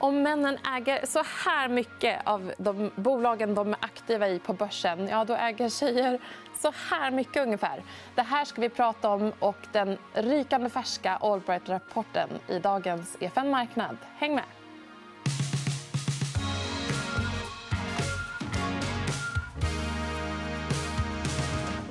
Om männen äger så här mycket av de bolagen de är aktiva i på börsen ja, då äger tjejer så här mycket ungefär. Det här ska vi prata om och den rykande färska Allbright-rapporten i dagens EFN Marknad. Häng med!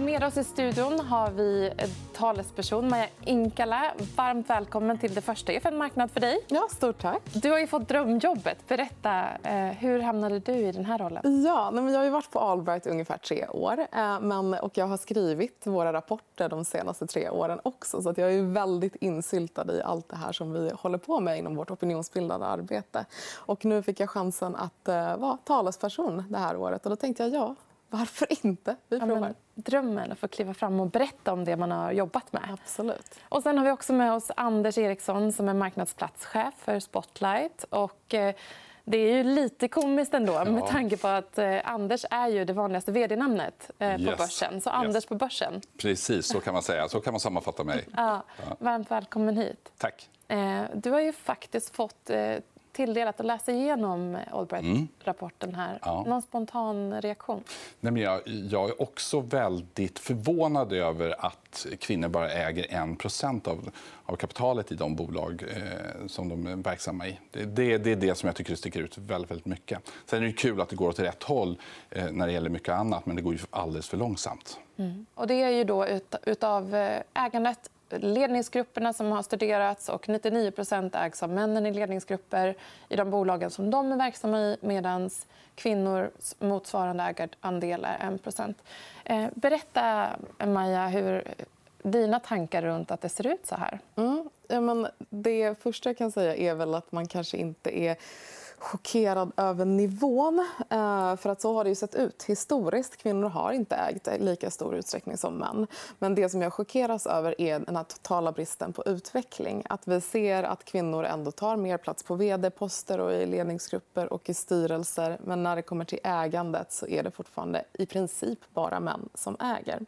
Med oss i studion har vi talesperson Maja Inkala. Varmt välkommen till det första EFN Marknad för dig. Ja, stort tack. Du har ju fått drömjobbet. Berätta, eh, hur hamnade du i den här rollen? Ja, men jag har varit på Allbright i ungefär tre år. Eh, men, och jag har skrivit våra rapporter de senaste tre åren också. Så att jag är väldigt insyltad i allt det här som vi håller på med inom vårt opinionsbildande arbete. Och nu fick jag chansen att vara talesperson det här året. Och då tänkte jag ja, varför inte? Vi provar. Ja, men, drömmen att få kliva fram och berätta om det man har jobbat med. Absolut. Och sen har vi också med oss Anders Eriksson som är marknadsplatschef för Spotlight. Och, eh, det är ju lite komiskt ändå ja. med tanke på att eh, Anders är ju det vanligaste vd-namnet eh, på yes. börsen. Så Anders yes. på börsen. Precis, så kan man säga. Så kan man sammanfatta mig. Ja. Varmt välkommen hit. Tack. Eh, du har ju faktiskt fått tilldelat att läsa igenom Allbright-rapporten. här. Ja. Någon spontan reaktion? Nej, men jag, jag, är också väldigt förvånad över att kvinnor bara äger 1 av, av kapitalet i de bolag eh, som de är verksamma i. Det, det, det, är det som jag tycker sticker ut väldigt, väldigt mycket. Sen är det kul att det går åt rätt håll eh, när det gäller mycket annat, men det går ju alldeles för långsamt. Mm. Och det är ju då ut, utav eh, ägandet ledningsgrupperna som har studerats och 99% ägs av männen i ledningsgrupper i de bolagen som de är verksamma i medan kvinnors motsvarande ägarandel är 1 eh, Berätta, Maja, hur dina tankar runt att det ser ut så här. Mm. Ja, men det första jag kan säga är väl att man kanske inte är chockerad över nivån. Eh, för att Så har det ju sett ut historiskt. Kvinnor har inte ägt i lika stor utsträckning som män. Men det som jag chockeras över är den totala bristen på utveckling. Att Vi ser att kvinnor ändå tar mer plats på vd-poster och i ledningsgrupper och i styrelser. Men när det kommer till ägandet så är det fortfarande i princip bara män som äger.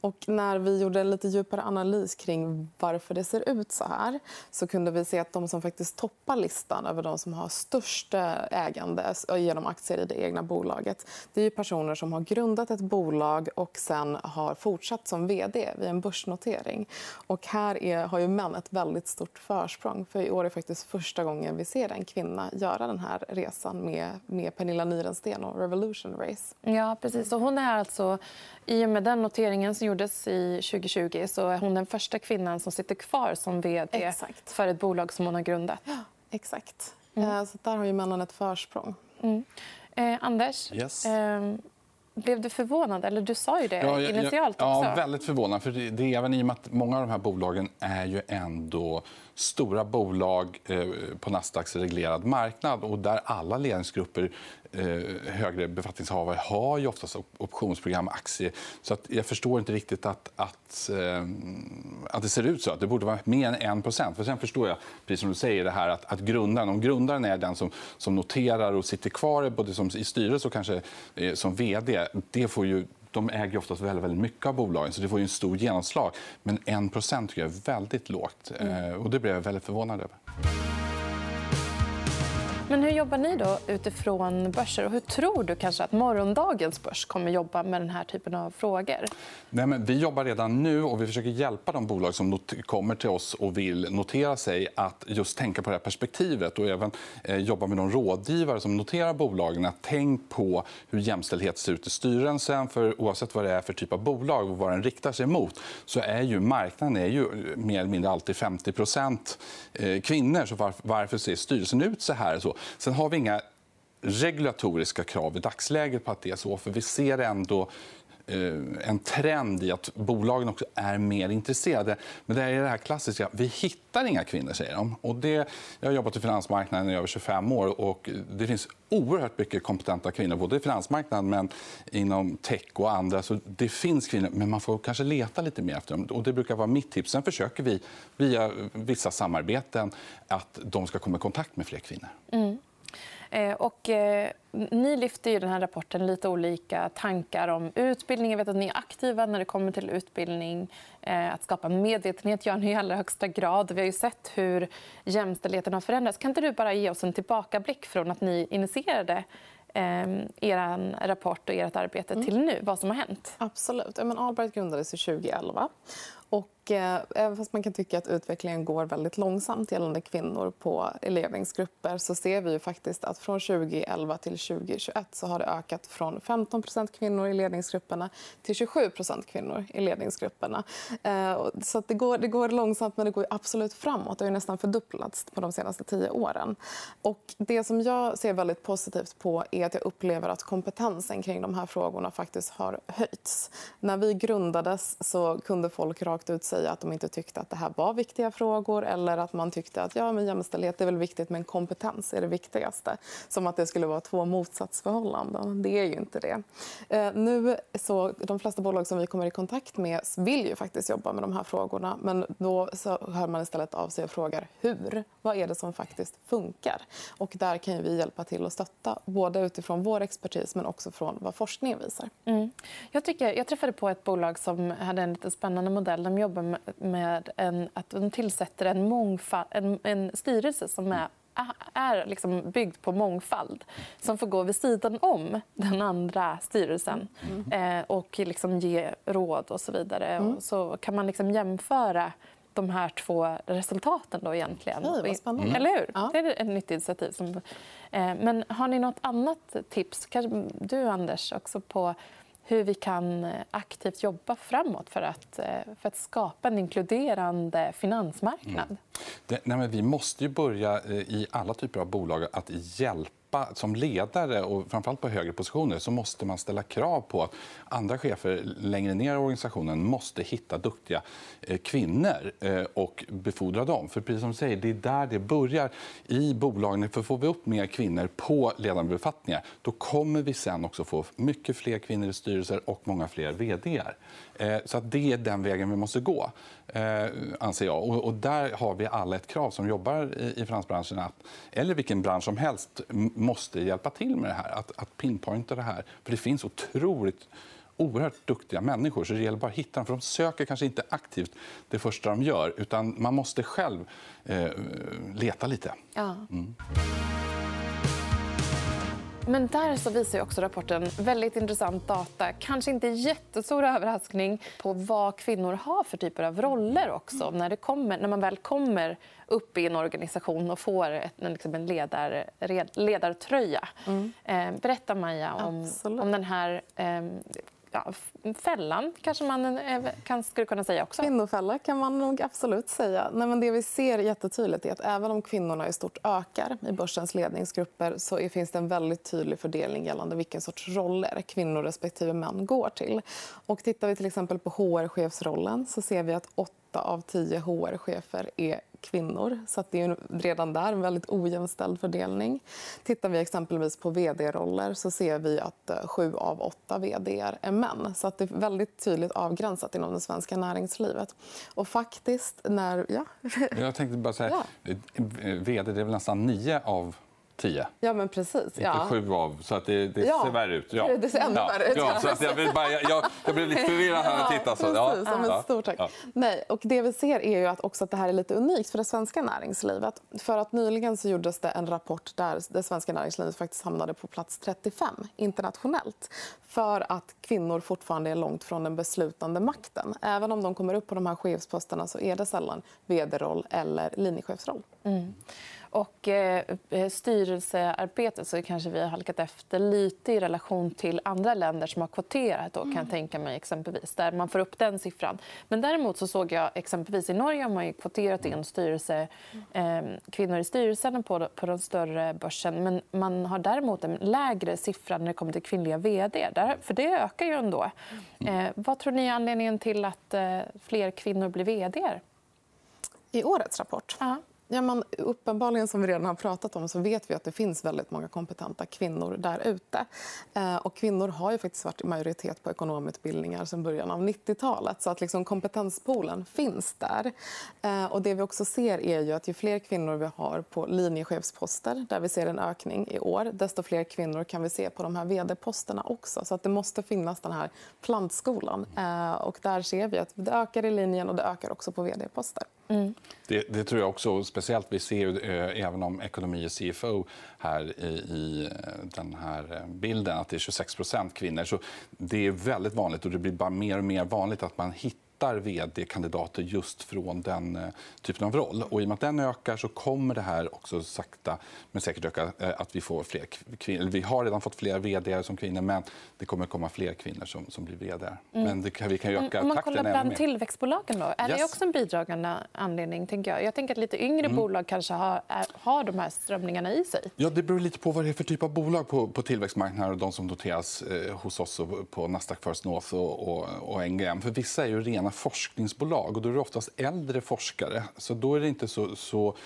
Och när vi gjorde en lite djupare analys kring varför det ser ut så här så kunde vi se att de som faktiskt toppar listan över de som har störst eh, ägande eh, genom aktier i det egna bolaget det är personer som har grundat ett bolag och sen har fortsatt som vd vid en börsnotering. Och här är, har ju män ett väldigt stort försprång. För I år är faktiskt första gången vi ser en kvinna göra den här resan med, med Pernilla Nyrensten och Revolution Race. Ja, precis. Och hon är alltså, I och med den noteringen så gjordes i 2020 så är hon den första kvinnan som sitter kvar som vd exakt. för ett bolag som hon har grundat. Ja, exakt. Mm. Eh, så där har ju männen ett försprång. Mm. Eh, Anders, yes. eh, blev du förvånad? Eller du sa ju det ja, jag, initialt. Också. Ja, väldigt förvånad. För det är även i och med att många av de här bolagen är ju ändå stora bolag eh, på Nasdaqs reglerad marknad och där alla ledningsgrupper eh, högre befattningshavare har ju oftast optionsprogram och aktier. Så att jag förstår inte riktigt att, att, eh, att det ser ut så. Att det borde vara mer än 1% För Sen förstår jag, precis som du säger, det här att, att grundaren, om grundaren är den som, som noterar och sitter kvar både som, i styrelse och kanske som vd det får ju de äger oftast väldigt, väldigt mycket av bolagen, så det får ju en stor genomslag. Men 1% tycker jag är väldigt lågt. Mm. Och det blev jag väldigt förvånad över. Men hur jobbar ni då utifrån börser? Och hur tror du kanske att morgondagens börs kommer jobba med den här typen av frågor? Nej, men vi jobbar redan nu och vi försöker hjälpa de bolag som kommer till oss och vill notera sig att just tänka på det här perspektivet och även eh, jobba med de rådgivare som noterar bolagen. Att tänk på hur jämställdhet ser ut i styrelsen. För oavsett vad det är för typ av bolag och vad den riktar sig mot så är ju marknaden är ju mer eller mindre alltid 50 eh, kvinnor. Så varför ser styrelsen ut så här? Så Sen har vi inga regulatoriska krav i dagsläget på att det är så. För vi ser ändå Eh, en trend i att bolagen också är mer intresserade. Men det är det här klassiska. Vi hittar inga kvinnor, säger de. Och det, jag har jobbat i finansmarknaden i över 25 år. och Det finns oerhört mycket kompetenta kvinnor både i finansmarknaden men inom tech och andra. Så det finns kvinnor, men man får kanske leta lite mer efter dem. Och det brukar vara mitt tips. Sen försöker vi via vissa samarbeten att de ska komma i kontakt med fler kvinnor. Mm. Eh, och, eh, ni lyfter i den här rapporten lite olika tankar om utbildning. Jag vet att ni är aktiva när det kommer till utbildning. Eh, att skapa medvetenhet gör ni i allra högsta grad. Vi har ju sett hur jämställdheten har förändrats. Kan inte du bara ge oss en tillbakablick från att ni initierade er rapport och ert arbete till nu? Vad som har hänt? Absolut. Ja, men Allbright grundades 2011. Och, eh, även fast man kan tycka att utvecklingen går väldigt långsamt gällande kvinnor på ledningsgrupper så ser vi ju faktiskt att från 2011 till 2021 så har det ökat från 15% kvinnor i ledningsgrupperna till 27% kvinnor i ledningsgrupperna. Eh, så det, går, det går långsamt, men det går absolut framåt. Det har nästan fördubblats på de senaste tio åren. Och det som jag ser väldigt positivt på är att jag upplever att kompetensen kring de här frågorna faktiskt har höjts. När vi grundades så kunde folk rakt rakt ut säga att de inte tyckte att det här var viktiga frågor eller att man tyckte att ja, men jämställdhet är väl viktigt men kompetens är det viktigaste. Som att det skulle vara två motsatsförhållanden. Det är ju inte det. Eh, nu så, de flesta bolag som vi kommer i kontakt med vill ju faktiskt jobba med de här frågorna men då så hör man istället av sig och frågar hur. Vad är det som faktiskt funkar? Och där kan vi hjälpa till och stötta både utifrån vår expertis men också från vad forskningen visar. Mm. Jag, tycker, jag träffade på ett bolag som hade en lite spännande modell de jobbar med en, att de tillsätter en, mångfald, en, en styrelse som är är liksom byggd på mångfald som får gå vid sidan om den andra styrelsen mm. eh, och liksom ge råd och så vidare. Mm. Och så kan man liksom jämföra de här två resultaten. Då egentligen. Vad spännande. Eller hur? Ja. Det är ett nytt initiativ. Som, eh, men har ni nåt annat tips, kanske du Anders, också på hur vi kan eh, aktivt jobba framåt för att, eh, för att skapa en inkluderande finansmarknad. Mm. Det, nej, vi måste ju börja eh, i alla typer av bolag att hjälpa släppa som ledare och framförallt på högre positioner så måste man ställa krav på att andra chefer längre ner i organisationen måste hitta duktiga eh, kvinnor eh, och befordra dem. För precis som du säger, det är där det börjar i bolagen. För får vi upp mer kvinnor på ledande befattningar då kommer vi sen också få mycket fler kvinnor i styrelser och många fler vd. Eh, så att det är den vägen vi måste gå, anser jag. Och där har vi alla ett krav som jobbar i finansbranschen, att, eller vilken bransch som helst måste hjälpa till med det här. Att, att pinpointa det här. För det finns otroligt oerhört duktiga människor. så Det gäller bara att hitta dem. För de söker kanske inte aktivt det första de gör. utan Man måste själv eh, leta lite. Ja. Mm. Men där så visar också rapporten väldigt intressant data. Kanske inte jättestor överraskning på vad kvinnor har för typer av roller också när, det kommer, när man väl kommer upp i en organisation och får ett, liksom en ledar, ledartröja. Mm. Eh, berätta, Maja, om, om den här eh, ja, fällan, kanske man eh, kan, skulle kunna säga också. Kvinnofälla kan man nog absolut säga. Nej, men det vi ser jättetydligt är att även om kvinnorna i stort ökar i börsens ledningsgrupper så finns det en väldigt tydlig fördelning gällande vilken sorts roller kvinnor respektive män går till. Och tittar vi till exempel på HR-chefsrollen så ser vi att åtta av tio HR-chefer är kvinnor. Så det är redan där en väldigt ojämställd fördelning. Tittar vi exempelvis på vd-roller så ser vi att eh, sju av åtta vd är män. Så det är väldigt tydligt avgränsat inom det svenska näringslivet. Och faktiskt när... Ja. Jag tänkte bara säga... Ja. Vd det är väl nästan nio av 10. Ja, men precis. Inte ja. sju av, så att det, det ja. ser värre ut. Ja. Det ser ännu ja. värre ut. Ja, så att jag, blev bara, jag, jag blev lite förvirrad när jag tittade. Så, ja. Precis, ja. Men stort tack. Ja. Nej, och det vi ser är ju att, också att det här är lite unikt för det svenska näringslivet. För att nyligen så gjordes det en rapport där det svenska näringslivet faktiskt hamnade på plats 35 internationellt för att kvinnor fortfarande är långt från den beslutande makten. Även om de kommer upp på de här chefsposterna så är det sällan vd-roll eller linjechefsroll. Mm. Och eh, styrelsearbetet så kanske vi har halkat efter lite i relation till andra länder som har kvoterat. Då, kan jag tänka mig, exempelvis, där man får upp den siffran. Men däremot så såg jag exempelvis i Norge har man kvoterat in styrelse, eh, kvinnor i styrelsen på, på den större börsen. Men man har däremot en lägre siffra när det kommer till kvinnliga vd. Där, för det ökar ju ändå. Eh, vad tror ni är anledningen till att eh, fler kvinnor blir vd? I årets rapport? Ja. Ja, man, uppenbarligen, som vi redan har pratat om, så vet vi att det finns väldigt många kompetenta kvinnor där ute. Eh, och kvinnor har ju faktiskt varit i majoritet på ekonomutbildningar sedan början av 90-talet. Så att liksom kompetenspoolen finns där. Eh, och det vi också ser är ju att ju fler kvinnor vi har på linjechefsposter, där vi ser en ökning i år, desto fler kvinnor kan vi se på de här vd-posterna också. Så att det måste finnas den här plantskolan. Eh, och där ser vi att det ökar i linjen och det ökar också på vd-poster. Mm. Det, det, tror jag också. Speciellt vi ser ju, eh, även om ekonomi och CFO här i, i, eh, den här eh, bilden att det är 26% kvinnor. Så det är väldigt vanligt och det blir bara mer och mer vanligt att man hittar hittar vd-kandidater just från den eh, typen av roll. Och I och med att den ökar så kommer det här också sakta men säkert öka. Eh, att vi, får fler kvinnor. vi har redan fått fler vd som kvinnor men det kommer komma fler kvinnor som, som blir vd. Mm. Men det, vi kan öka Om man kollar bland tillväxtbolagen, då, är yes. det också en bidragande anledning? Tänker jag. jag tänker att lite yngre mm. bolag kanske har, är, har de här strömningarna i sig. Ja, det beror lite på vad det är för typ av bolag på, på tillväxtmarknaden. De som noteras eh, hos oss och på Nasdaq First North och, och, och NGM. För vissa är ju rena forskningsbolag och då är det oftast äldre forskare. Så då är det inte så, så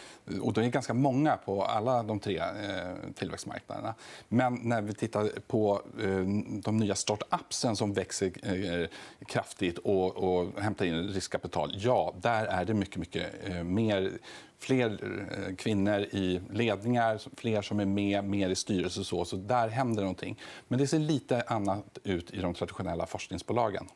och de är ganska många på alla de tre eh, tillväxtmarknaderna. Men när vi tittar på eh, de nya startupsen som växer eh, kraftigt och, och hämtar in riskkapital, ja, där är det mycket, mycket eh, mer fler eh, kvinnor i ledningar, fler som är med, mer i styrelser. Så, så där händer någonting. Men det ser lite annat ut i de traditionella forskningsbolagen.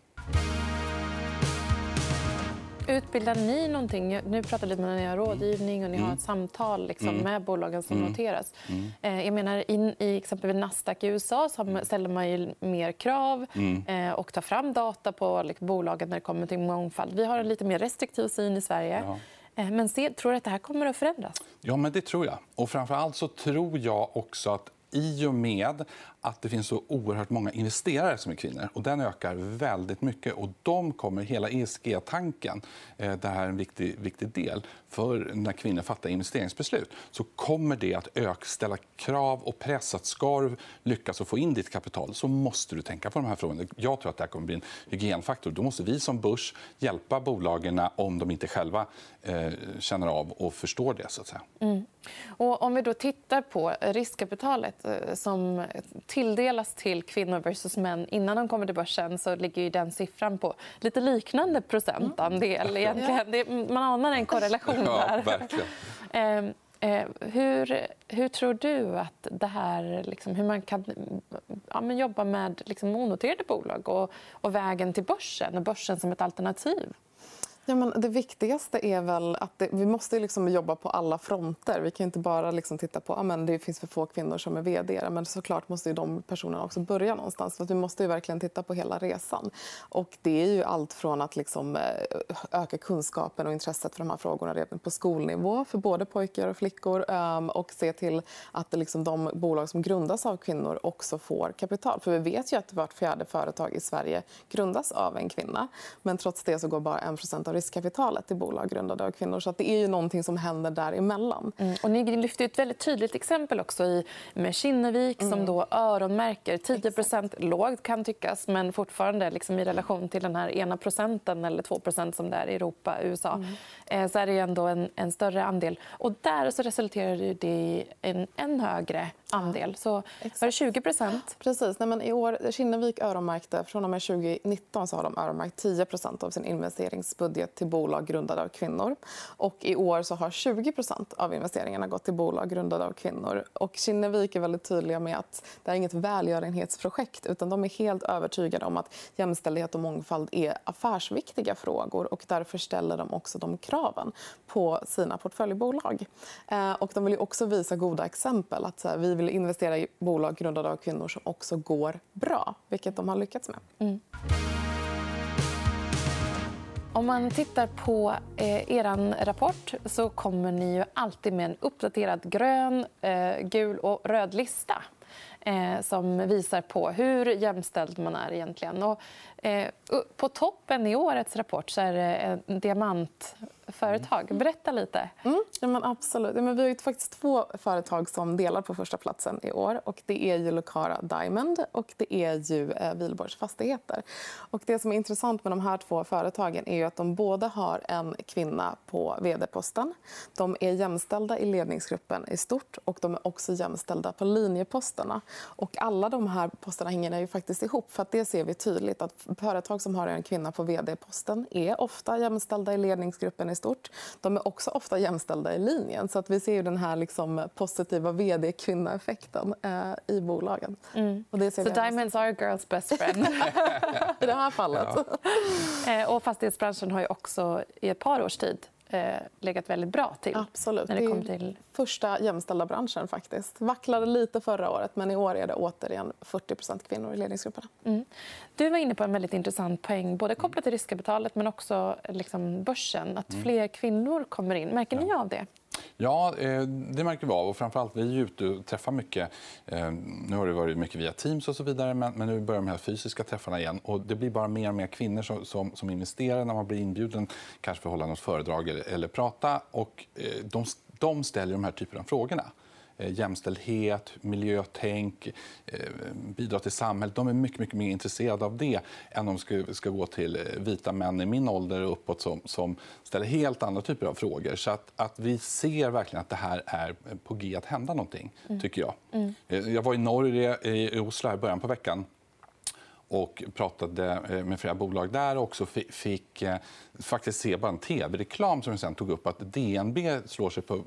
Utbildar ni någonting? Nu pratar lite om ni har rådgivning och ni har mm. ett samtal liksom, mm. med bolagen som mm. noteras. Mm. Eh, jag menar, in, I exempelvis Nasdaq i USA så mm. ställer man ju mer krav mm. eh, och tar fram data på liksom, bolagen när det kommer till mångfald. Vi har en lite mer restriktiv syn i Sverige. Ja. Eh, men se, tror du att det här kommer att förändras? Ja, men det tror jag. Och framför allt så tror jag också att i och med att det finns så oerhört många investerare som är kvinnor. och Den ökar väldigt mycket. och De kommer hela ESG-tanken. Eh, det här är en viktig, viktig del. för När kvinnor fattar investeringsbeslut så kommer det att öka, ställa krav och press. att Ska du lyckas få in ditt kapital så måste du tänka på de här frågorna. Jag tror att det här kommer bli en hygienfaktor. Då måste vi som börs hjälpa bolagen om de inte själva eh, känner av och förstår det. Så att säga. Mm. Och om vi då tittar på riskkapitalet eh, som tilldelas till kvinnor versus män innan de kommer till börsen så ligger ju den siffran på lite liknande procentandel. Mm. Egentligen. man anar en korrelation där. Ja, ehm, eh, hur, hur tror du att det här, liksom, hur man kan ja, jobba med liksom, onoterade bolag och, och vägen till börsen och börsen som ett alternativ? Ja, men det viktigaste är väl att det, vi måste liksom jobba på alla fronter. Vi kan inte bara liksom titta på att det finns för få kvinnor som är vd. Men såklart måste de personerna också börja någonstans. För vi måste verkligen titta på hela resan. Och det är ju allt från att liksom eh, öka kunskapen och intresset för de här frågorna redan på skolnivå för både pojkar och flickor ehm, och se till att liksom de bolag som grundas av kvinnor också får kapital. För vi vet ju att vart fjärde företag i Sverige grundas av en kvinna. Men trots det så går bara 1% av riskkapitalet i bolag grundade av kvinnor. Så det är ju någonting som händer däremellan. Mm. Och ni lyfter ett väldigt tydligt exempel också i, med Kinnevik mm. som då öronmärker 10% lågt kan tyckas men fortfarande liksom i relation till den här ena procenten eller 2% som det är i Europa USA mm. Eh, så är det ändå en, en, större andel. Och där så resulterar det i en än högre andel. Så var det 20% Precis. Nej, men I år, Kinnevik öronmärkte, från och med 2019 så har de öronmärkt 10% av sin investeringsbudget till bolag grundade av kvinnor. Och I år så har 20% av investeringarna gått till bolag grundade av kvinnor. Och Kinnevik är väldigt tydliga med att det är inget välgörenhetsprojekt utan de är helt övertygade om att jämställdhet och mångfald är affärsviktiga frågor och därför ställer de också de kraven på sina portföljbolag. Eh, och de vill också visa goda exempel. att Vi vill investera i bolag grundade av kvinnor som också går bra, vilket de har lyckats med. Mm. Om man tittar på eh, er rapport så kommer ni ju alltid med en uppdaterad grön, eh, gul och röd lista. eh, som visar på hur jämställd man är egentligen. Och, på toppen i årets rapport så är det en diamantföretag. Mm. Berätta lite. Mm, ja, men absolut. Ja, men vi har faktiskt två företag som delar på första platsen i år. Och det är ju Lucara Diamond och det är ju eh, Wihlborgs Fastigheter. Och det som är intressant med de här två företagen är att de båda har en kvinna på vd-posten. De är jämställda i ledningsgruppen i stort och de är också jämställda på linjeposterna. Och alla de här posterna hänger ju faktiskt ihop. För Det ser vi tydligt. att Företag som har en kvinna på vd-posten är ofta jämställda i ledningsgruppen i stort. De är också ofta jämställda i linjen. Så att Vi ser ju den här liksom positiva vd-kvinnoeffekten eh, i bolagen. Mm. Och det ser so diamonds are a girl's best friend. I det här fallet. Ja. Eh, och fastighetsbranschen har ju också i ett par års tid eh, legat väldigt bra till. Absolut. När det kom till... första jämställda branschen. faktiskt. Vacklade lite förra året, men i år är det återigen 40% kvinnor i ledningsgrupperna. Mm. Du var inne på en väldigt intressant poäng både kopplat till riskkapitalet men också liksom börsen. Att mm. fler kvinnor kommer in. Märker ni av det? Ja, eh, det märker vi av. Och framförallt, vi är ute och träffar mycket. Eh, nu har det varit mycket via Teams och så vidare, men nu börjar de här fysiska träffarna igen. Och det blir bara mer och mer kvinnor som, som, som investerar när man blir inbjuden kanske för att hålla något föredrag eller, eller prata. Och eh, de, de ställer de här typerna av frågorna. Eh, jämställdhet, miljötänk, eh, bidra till samhället. De är mycket, mycket mer intresserade av det än om de ska, ska gå till eh, vita män i min ålder och uppåt som, som ställer helt andra typer av frågor. Så att, att vi ser verkligen att det här är på g att hända någonting, mm. tycker jag. Mm. Jag var i Norge, i Oslo, i början på veckan och pratade med flera bolag där och också fick faktiskt se bara en tv-reklam som jag sen tog upp att DNB slår sig på,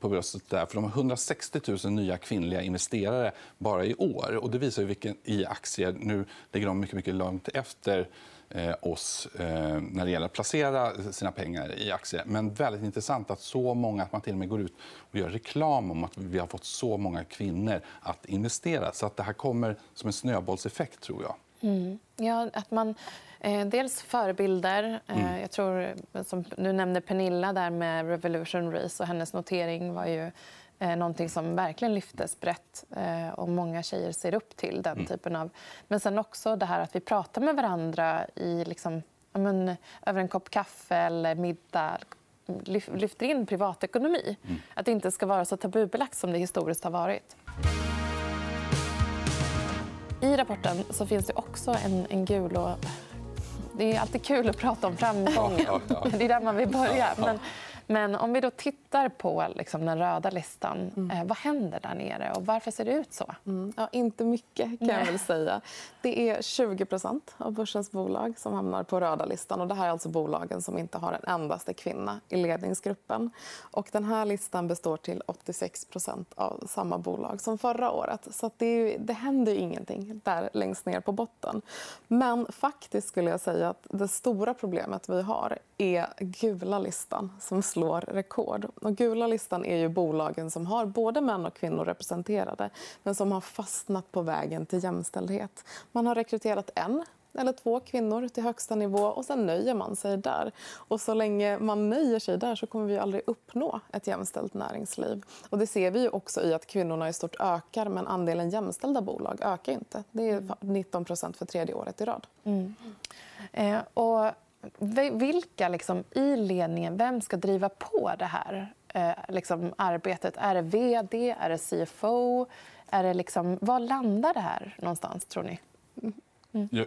på bröstet där. För de har 160 000 nya kvinnliga investerare bara i år. Och det visar ju vilken, i aktier. Nu ligger de mycket, mycket långt efter eh, oss eh, när det gäller att placera sina pengar i aktier. Men väldigt intressant att så många att man till och med går ut och gör reklam om att vi har fått så många kvinnor att investera. Så att det här kommer som en snöbollseffekt, tror jag. Mm. Ja, att man Eh, dels förebilder. Eh, mm. Jag tror, som du nämnde Pernilla där med Revolution Race och hennes notering var ju eh, någonting som verkligen lyftes brett. och Många tjejer ser upp till den mm. typen av... Men sen också det här att vi pratar med varandra i, liksom, men, över en kopp kaffe eller middag lyfter in privatekonomi. Mm. Att det inte ska vara så tabubelagt som det historiskt har varit. I rapporten så finns det också en, en gul och det är alltid kul att prata om framgången. Det är där man vill börja. Men men om vi då tittar på liksom, den röda listan, mm. eh, vad händer där nere och varför ser det ut så? Mm. Ja, inte mycket, kan jag väl säga. Det är 20% av börsens bolag som hamnar på röda listan. Och det här är alltså bolagen som inte har en endaste kvinna i ledningsgruppen. Och den här listan består till 86% av samma bolag som förra året. Så det, är, det händer ingenting där längst ner på botten. Men faktiskt skulle jag säga att det stora problemet vi har är gula listan som slår rekord. Och gula listan är ju bolagen som har både män och kvinnor representerade men som har fastnat på vägen till jämställdhet. Man har rekryterat en eller två kvinnor till högsta nivå och sen nöjer man sig där. Och så länge man nöjer sig där så kommer vi aldrig uppnå ett jämställt näringsliv. Och det ser vi också i att kvinnorna i stort ökar men andelen jämställda bolag ökar inte. Det är 19% för tredje året i rad. Mm. Eh, och vilka liksom, i ledningen, vem ska driva på det här eh, liksom, arbetet? Är det vd? Är det CFO? Är det liksom, var landar det här någonstans, tror ni? Mm. Ja,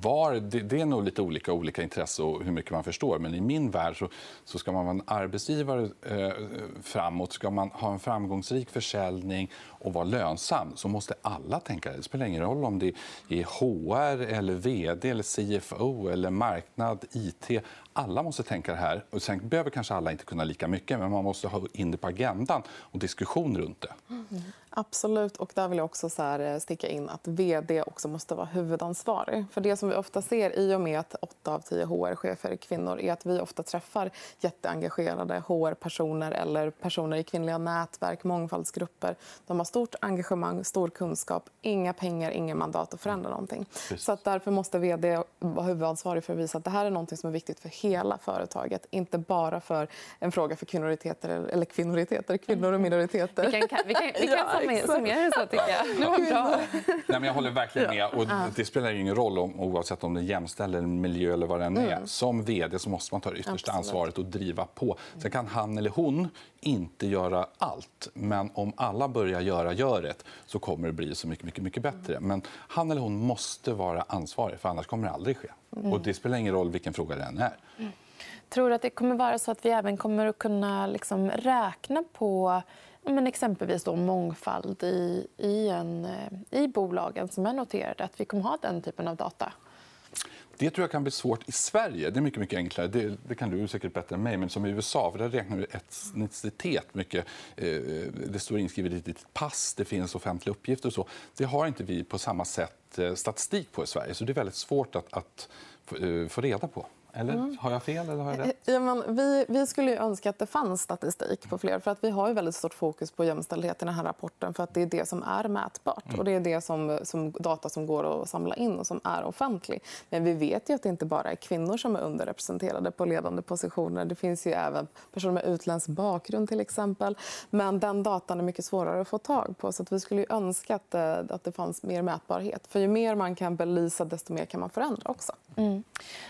var, det, det, är nog lite olika olika intresse och hur mycket man förstår. Men i min värld så, så ska man vara en arbetsgivare eh, framåt. Ska man ha en framgångsrik försäljning och vara lönsam så måste alla tänka det. Det spelar ingen roll om det är HR, eller vd, eller CFO, eller marknad, IT. Alla måste tänka det här. Och sen behöver kanske alla inte kunna lika mycket men man måste ha in det på agendan och diskussion runt det. Mm. Absolut. och Där vill jag också så här eh, sticka in att vd också måste vara huvudansvarig. För Det som vi ofta ser i och med att 8 av 10 HR-chefer är kvinnor är att vi ofta träffar jätteengagerade HR-personer eller personer i kvinnliga nätverk, mångfaldsgrupper. De har stort engagemang, stor kunskap, inga pengar, inga mandat att förändra någonting. Så att därför måste vd vara huvudansvarig för att visa att det här är något som är viktigt för hela företaget. Inte bara för en fråga för kvinnoriteter, eller kvinnoriteter, kvinnor och minoriteter. Vi kan, vi kan, vi kan summerar det så, tycker jag. Det var bra. Nej, men jag håller verkligen med. Och det spelar ingen roll om, oavsett om det är jämställd eller miljö eller vad det än är. Mm. Som vd så måste man ta det yttersta Absolut. ansvaret och driva på. Sen kan han eller hon inte göra allt. Men om alla börjar göra göret så kommer det bli så mycket, mycket, mycket bättre. Men han eller hon måste vara ansvarig, för annars kommer det aldrig ske. Och det spelar ingen roll vilken fråga det än är. Tror du att det kommer vara så att vi även kommer att kunna liksom räkna på men exempelvis då mångfald i, i, en, eh, i bolagen som är noterade? Att vi kommer ha den typen av data? Det tror jag kan bli svårt i Sverige. Det är mycket, mycket enklare. Det, det kan du säkert bättre än mig. Men som i USA, för där räknar du etnicitet mycket. Eh, det står inskrivet i ditt pass, det finns offentliga uppgifter och så. Det har inte vi på samma sätt eh, statistik på i Sverige. Så det är väldigt svårt att, att få eh, reda på. Eller har jag fel eller har jag rätt? Ja, men vi, vi skulle ju önska att det fanns statistik på fler. För att Vi har ju väldigt stort fokus på jämställdhet i den här rapporten. för att Det är det som är mätbart. Och Det är det som, som data som går att samla in och som är offentlig. Men vi vet ju att det inte bara är kvinnor som är underrepresenterade på ledande positioner. Det finns ju även personer med utländsk bakgrund. till exempel. Men den datan är mycket svårare att få tag på. Så att vi skulle ju önska att, eh, att det fanns mer mätbarhet. För Ju mer man kan belysa, desto mer kan man förändra. också.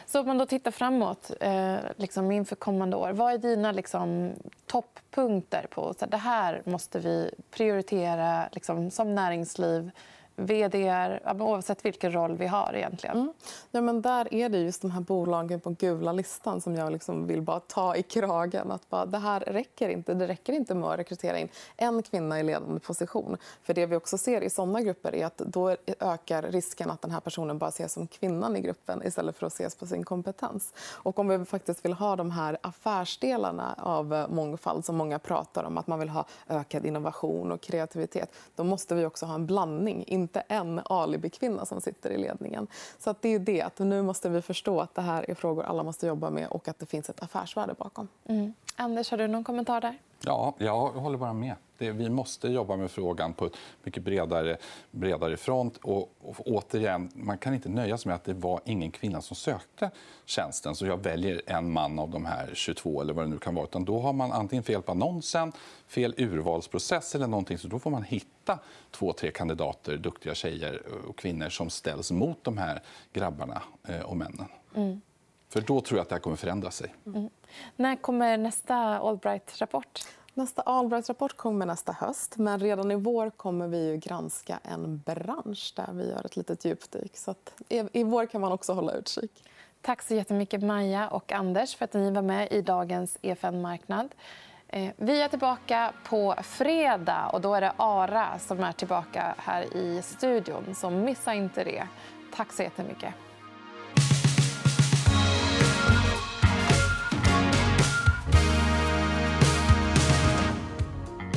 Så om man då tittar framåt eh, liksom inför kommande år, vad är dina liksom, topppunkter? på så här, Det här måste vi prioritera liksom, som näringsliv, vd oavsett vilken roll vi har. egentligen. Mm. Ja, men där är det just de här bolagen på gula listan som jag liksom vill bara ta i kragen. Att bara, det här räcker inte. Det räcker inte med att rekrytera in en kvinna i ledande position. För Det vi också ser i såna grupper är att då ökar risken att den här personen bara ses som kvinnan i gruppen istället för att ses på sin kompetens. Och Om vi faktiskt vill ha de här affärsdelarna av eh, mångfald som många pratar om, att man vill ha ökad innovation och kreativitet, då måste vi också ha en blandning. Inte en alibi-kvinna som sitter i ledningen. Så att det är det. Att nu måste vi förstå att det här är frågor alla måste jobba med och att det finns ett affärsvärde bakom. Mm. Anders, har du någon kommentar där? Ja, jag håller bara med. Det, vi måste jobba med frågan på ett mycket bredare, bredare front. Och, och återigen, man kan inte nöja sig med att det var ingen kvinna som sökte tjänsten så jag väljer en man av de här 22. eller vad det nu kan vara. Utan då har man antingen fel på annonsen, fel urvalsprocess eller någonting. Så då får man hitta två, tre kandidater, duktiga tjejer och kvinnor som ställs mot de här grabbarna eh, och männen. För då tror jag att det här kommer förändra sig. När kommer nästa Allbright-rapport? Nästa Allbright-rapport kommer nästa höst. Men redan i vår kommer vi ju granska en bransch där vi gör ett litet djupdyk. Så att i, I vår kan man också hålla utkik. Tack så jättemycket, Maja och Anders, för att ni var med i dagens EFN Marknad. Eh, vi är tillbaka på fredag. och Då är det Ara som är tillbaka här i studion. Så missa inte det. Tack så jättemycket.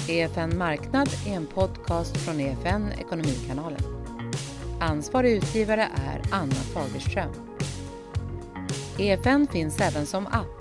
EFN Marknad är en podcast från EFN Ekonomikanalen. Ansvarig utgivare är Anna Fagerström. EFN finns även som app.